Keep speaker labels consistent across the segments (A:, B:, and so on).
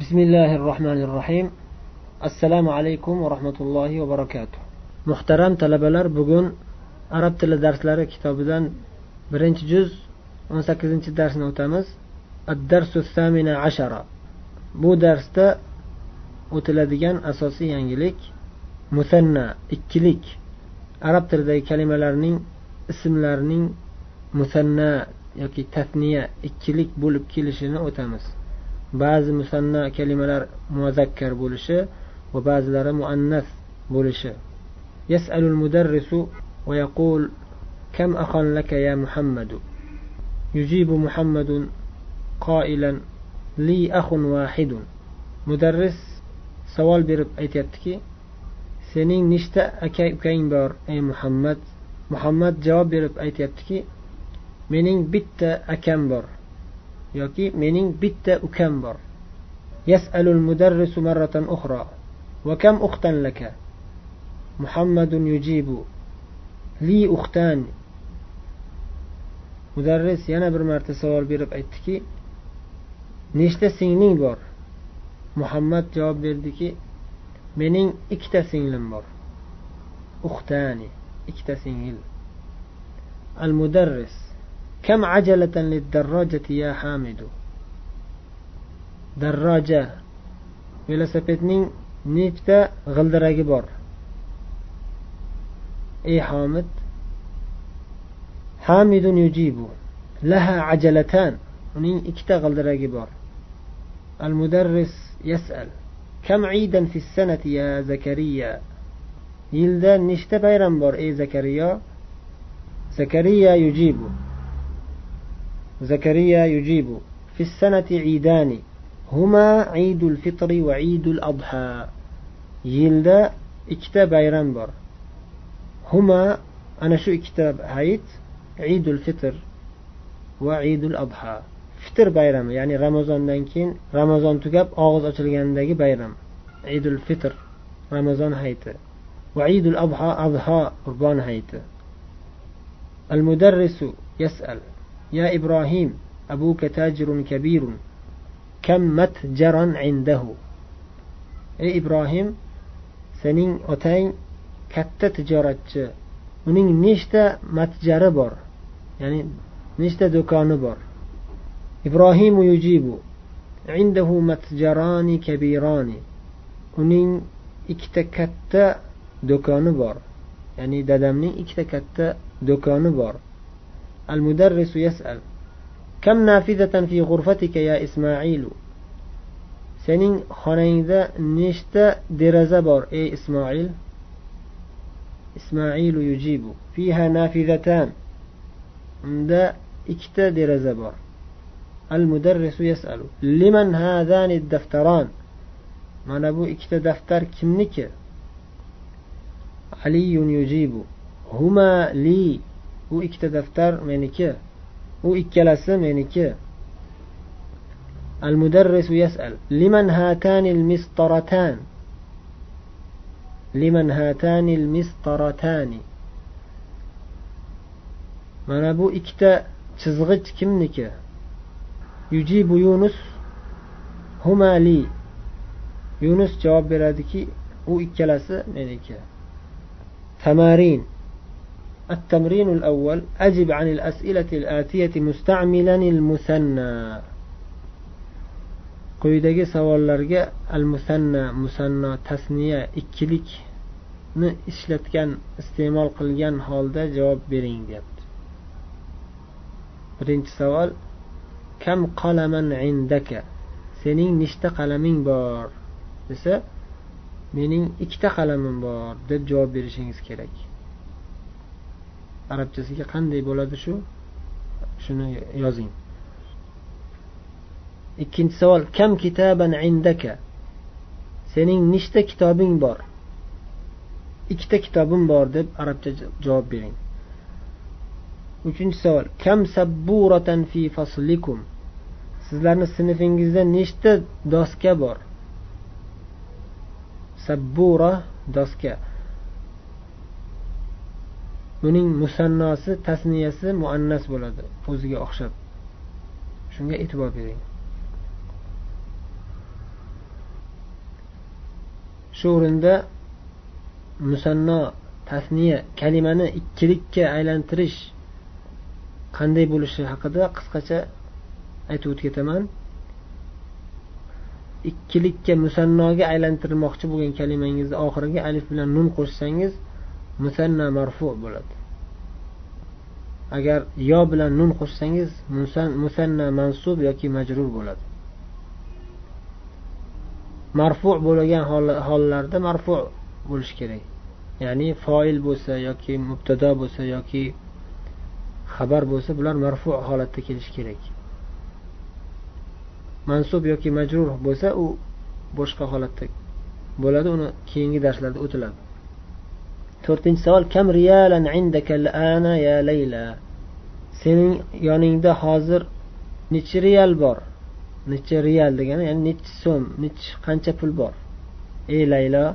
A: بسم الله الرحمن الرحيم assalomu alaykum va rahmatullohi va barakatuh muhtaram talabalar bugun arab tili darslari kitobidan birinchi juz o'n sakkizinchi darsni o'tamiz addarsu samina ashara bu darsda o'tiladigan asosiy yangilik musanna ikkilik arab tilidagi kalimalarning ismlarining musanna yoki tasniya ikkilik bo'lib kelishini o'tamiz ba'zi musanna kalimalar muzakkar bo'lishi va ba'zilari muannas bo'lishi يسأل المدرس ويقول كم أخا لك يا محمد يجيب محمد قائلا لي أخ واحد مدرس savol berib aytyaptiki sening nechta aka ukang bor ey muhammad muhammad javob berib aytyaptiki mening bitta akam bor yoki mening bitta ukam bor. Yasalul mudarrisu marratan ukhra. Va kam uxtan laka? Muhammadun yujibu. Li uxtan mudarris yana bir marta savol berib aytdiki nechta singling bor? Muhammad javob berdiki mening ikkita singlim bor. Uxtani ikkita singil. Al kam ajalatan lidarrojati ya hamidu darroja velosipedning nechta g'ildiragi bor ey homid hamidun yujibu laha ajalatan uning ikkita g'ildiragi bor al mudarris yasal kam idan fi sanati ya zakariya yilda nechta bayram bor ey zakariyo zakariya yujibu زكريا يجيب في السنة عيدان هما عيد الفطر وعيد الأضحى يلدا ikkita bayram bor هما أنا شو ikkita hayit عيد الفطر وعيد الأضحى fitr bayrami ya'ni ramazondan keyin ramazon tugab og'iz ochilgandagi bayram idul fitr ramazon hayiti وعيد الأضحى أضحى قربان هيت المدرس يسأل يا إبراهيم أبوك تاجر كبير كم متجرا عنده أي إبراهيم سنين أتين katta tijoratchi uning nechta matjari bor ya'ni nechta do'koni bor ibrohimu yujibu indahu matjarani kabirani uning ikkita katta do'koni bor ya'ni dadamning ikkita katta do'koni bor المدرس يسأل كم نافذة في غرفتك يا إسماعيل؟ سنين خنيدة نشتا درزبر أي إسماعيل؟ إسماعيل يجيب. فيها نافذتان. عند اكتا درزبر المدرس يسأل لمن هذان الدفتران؟ ما نبو اكتا دفتر كم نكر علي يجيب. هما لي. bu ikkita daftar meniki u ikkalasi meniki المدرس يسأل لمن هاتان المسطرتان لمن هاتان المسطرتان mana bu ikkita chizg'ich kimniki yujibu yunus humali yunus javob beradiki u ikkalasi meniki tamarin التمرين الأول أجب عن الأسئلة الآتية مستعملا المثنى quyidagi savollarga al musanna musanno tasniya ikkilikni ishlatgan iste'mol qilgan holda javob bering deyapti birinchi savol kam qalaman indaka sening nechta qalaming bor desa mening ikkita qalamim bor deb javob berishingiz kerak Arabchasiga qanday bo'ladi shu? Shuni yozing. Ikkinchi savol kam kitaban indaka? Sening nechta kitobing bor? Ikkita kitobim bor deb arabcha javob bering. Uchinchi savol kam sabburatan fi faslikum? Sizlarni sinfingizda nechta doska bor? Sabbura doska. Buning musannosi tasniyasi muannas bo'ladi. O'ziga o'xshab. Shunga e'tibor bering. Shu o'rinda musanno tasniya kalimani ikkilikka aylantirish qanday bo'lishi haqida qisqacha aytib o'tib ketaman ikkilikka musannoga aylantirmoqchi bo'lgan kalimangizni oxiriga alif bilan nun qo'shsangiz musanna marfu bo'ladi. Agar yo bilan nun qo'shsangiz musanna mansub yoki majrur bo'ladi. Marfu bo'lgan hollarda marfu bo'lishi kerak. Ya'ni foil bo'lsa yoki mubtado bo'lsa yoki xabar bo'lsa bular marfu holatda kelishi kerak. Mansub yoki majrur bo'lsa u boshqa holatda bo'ladi uni keyingi darslarda o'tiladi. To'rtinchi savol kam riyalan indaka ana ya layla? Sening yoningda hozir nechi riyal bor? Necha riyal degani ya'ni nechi so'm nechi qancha pul bor? Ey laylo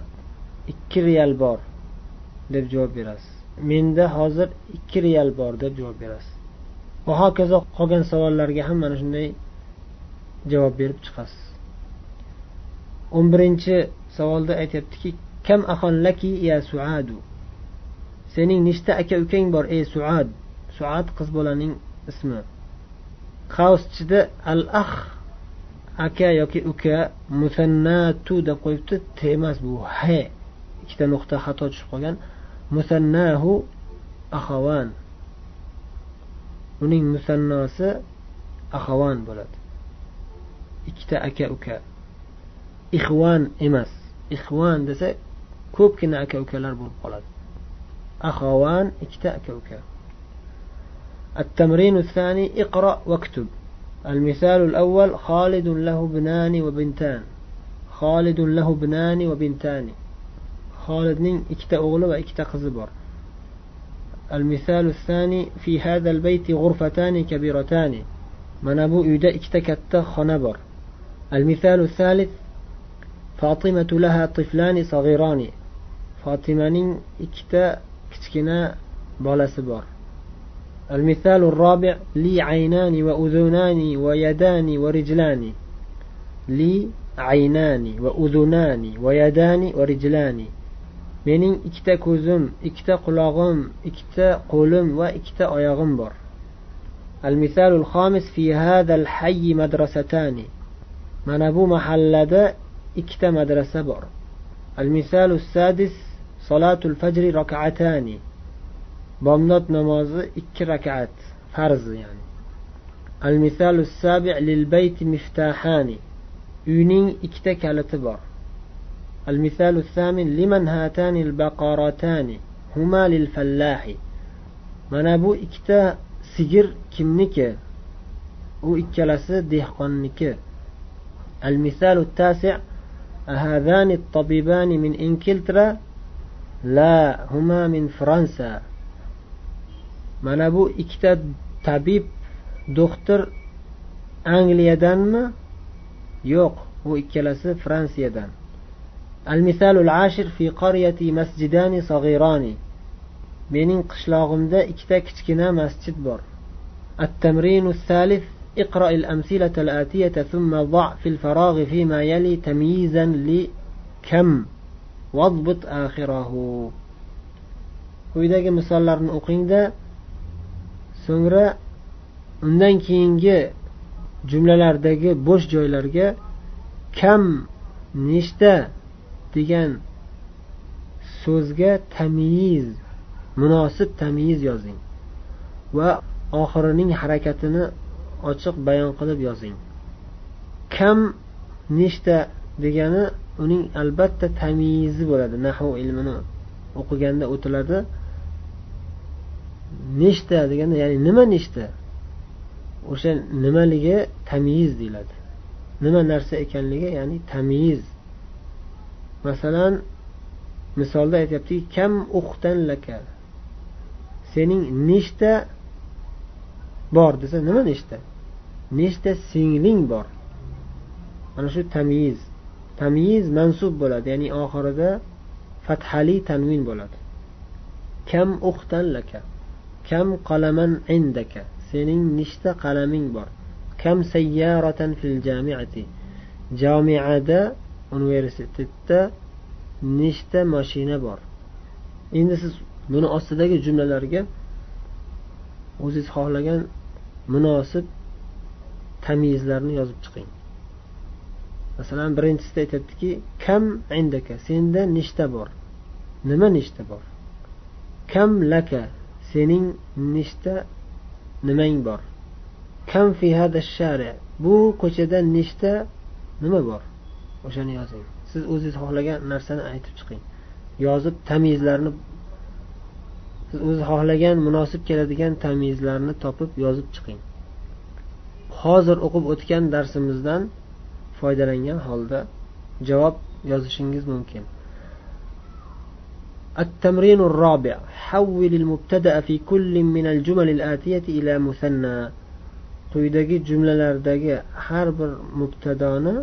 A: ikki riyal bor deb javob berasiz. Menda hozir ikki riyal bor deb javob berasiz. Va hokazo qolgan savollarga ham mana shunday javob berib chiqasiz. O'n birinchi savolda aytyaptiki kam ahon laki ya suadu? Sening nechta aka ukang bor ey suad? Suad qiz bolaning ismi. Qavs ichida al ah aka yoki uka musannatu deb qo'yibdi. T emas bu. He ikkita nuqta xato tushib qolgan. Musannahu ahavan uning musannosi ahavan bo'ladi. Ikkita aka uka. Ixvan emas. Ixvan desa ko'pgina aka ukalar bo'lib qoladi. أخوان اكتأكوك التمرين الثاني اقرأ واكتب. المثال الأول خالد له بنان وبنتان. خالد له بنان وبنتان. خالد اكتا أغلو وإكتا قزبر المثال الثاني في هذا البيت غرفتان كبيرتان. منابو يدا اكتكت خنبر. المثال الثالث فاطمة لها طفلان صغيران. فاطمة اكتا kichkina bolasi bor المثال الرابع لي عينان وأذنان ويدان ورجلان لي عينان وأذنان ويدان ورجلان mening ikkita ko'zim ikkita qulog'im ikkita qo'lim va ikkita oyog'im bor المثال الخامس في هذا الحي مدرستان mana bu mahallada ikkita madrasa bor المثال السادس salatul fajri rakatani bomdod namozi ikki rakat farz ya'ni al misalu sabi lil bayti miftahani uyning ikkita kaliti bor al misalu samin liman hatani al baqaratani huma lil fallahi mana bu ikkita sigir kimniki u ikkalasi dehqonniki al misalu tasi' هذان tabibani min إنكلترا لا هما من فرنسا mana bu ikkita tabib doktor angliyadanmi yo'q u ikkalasi fransiyadan المثال العاشر في قريتي مسجدان صغيران mening qishlog'imda ikkita kichkina masjid bor التمرين الثالث اقرأ الأمثلة الآتية ثم ضع في الفراغ فيما يلي تمييزا لكم vazbut axirahu quyidagi misollarni o'qingda. So'ngra undan keyingi jumlalardagi bo'sh joylarga kam nechta degan so'zga tamyiz munosib tamyiz yozing va oxirining harakatini ochiq bayon qilib yozing. Kam nechta degani uning albatta tamyizi bo'ladi nahu ilmini o'qiganda o'tiladi. Nechta deganda ya'ni nima nechta? O'sha nimaligi tamyiz deyiladi. Nima narsa ekanligi ya'ni tamyiz masalan misolda aytyaptiki kam uxtan laka sening nechta bor desa nima nechta? Nechta singling bor? Mana shu tamyiz tamyiz mansub bo'ladi ya'ni oxirida fathali tanvin bo'ladi. Kam uxtan laka kam qalaman indaka sening nechta qalaming bor? Kam sayyaratan fil jamiati jamiada universitetda nechta mashina bor? Endi siz buni ostidagi jumlalarga o'zingiz xohlagan munosib tamyizlarni yozib chiqing. Masalan birinchisida aytyaptiki kam indaka senda nechta bor. Nima nechta bor? Kam laka sening nechta nimang bor. Kam fi hada shari bu ko'chada nechta nima bor? O'shani yozing. Siz o'zingiz xohlagan narsani aytib chiqing. Yozib tamyizlarni siz o'zi xohlagan munosib keladigan tamyizlarni topib yozib chiqing. Hozir o'qib o'tgan darsimizdan foydalangan holda javob yozishingiz mumkin التمرين الرابع حول المبتدأ في كل من الجمل الآتية إلى مثنى quyidagi jumlalardagi har bir mubtadoni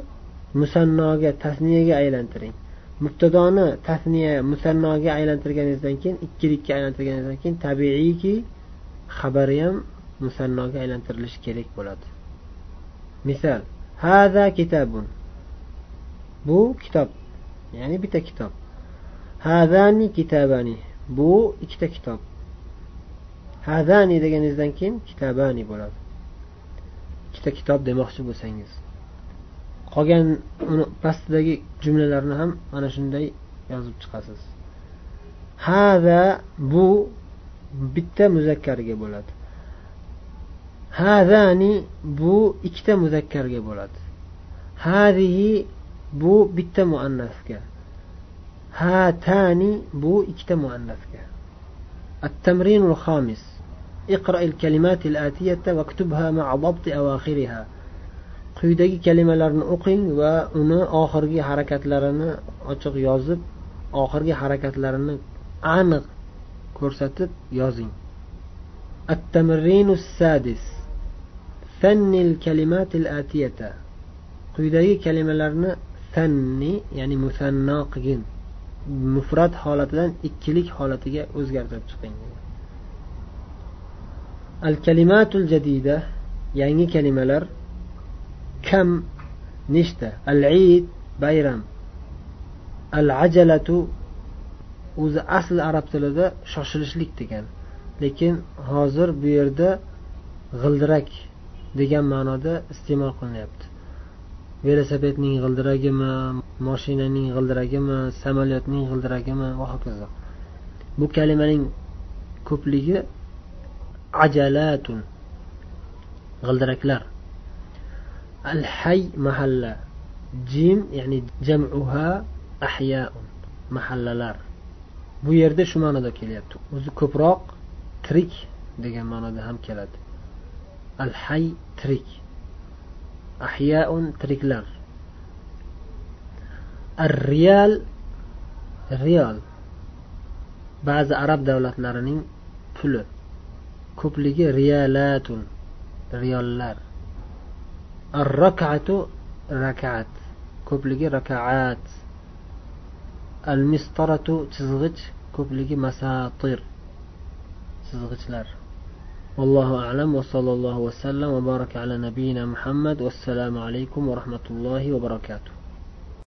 A: musannoga tasniyaga aylantiring mubtadoni tasniya musannoga aylantirganingizdan keyin ikkilikka aylantirganingizdan keyin tabiiyki xabari ham musannoga aylantirilishi kerak bo'ladi misol hada kitabun. Bu kitob. Ya'ni bitta kitob. Hadani kitabani. Bu ikkita kitob. Hadani deganingizdan keyin kitabani bo'ladi. Ikkita kitob demoqchi bo'lsangiz. Qolgan uni pastidagi jumlalarni ham mana shunday yozib chiqasiz. Hada bu bitta muzakkarga bo'ladi. hadani bu ikkita muzakkarga bo'ladi hadihi bu bitta muannasga هاتان بو ikkita muannasga التمرين الخامس اقرأ الكلمات الآتية واكتبها مع ضبط أواخرها quyidagi kalimalarni o'qing va uni oxirgi harakatlarini ochiq yozib oxirgi harakatlarini aniq ko'rsatib yozing التمرين السادس sannil kalimatil atiyata. Quyidagi kalimalarni sanni ya'ni musanno qilgin. Mufrat holatidan ikkilik holatiga o'zgartirib chiqing. Al kalimatul jadida yangi kalimalar kam nechta? Al id bayram. Al ajalatu o'zi asli arab tilida shoshilishlik degan. Lekin hozir bu yerda g'ildirak degan ma'noda iste'mol qilinyapti. Velosipedning g'ildiragimi moshinaning g'ildiragimi samolyotning g'ildiragimi va hokazo. Bu kalimaning ko'pligi ajalatun g'ildiraklar. Al hay mahalla jim ya'ni jam'uha ahyaun mahallalar. Bu yerda shu ma'noda kelyapti. O'zi ko'proq tirik degan ma'noda ham keladi. al hay tirik ahyaun tiriklar ar riyal. Riyal ba'zi arab davlatlarining puli. Ko'pligi riyalatun riyollar. Ar rakatu rakat. Ko'pligi rakaat al mistaratu chizg'ich. Ko'pligi masatir chizg'ichlar. والله أعلم وصلى الله وسلم وبارك على نبينا محمد والسلام عليكم ورحمة الله وبركاته.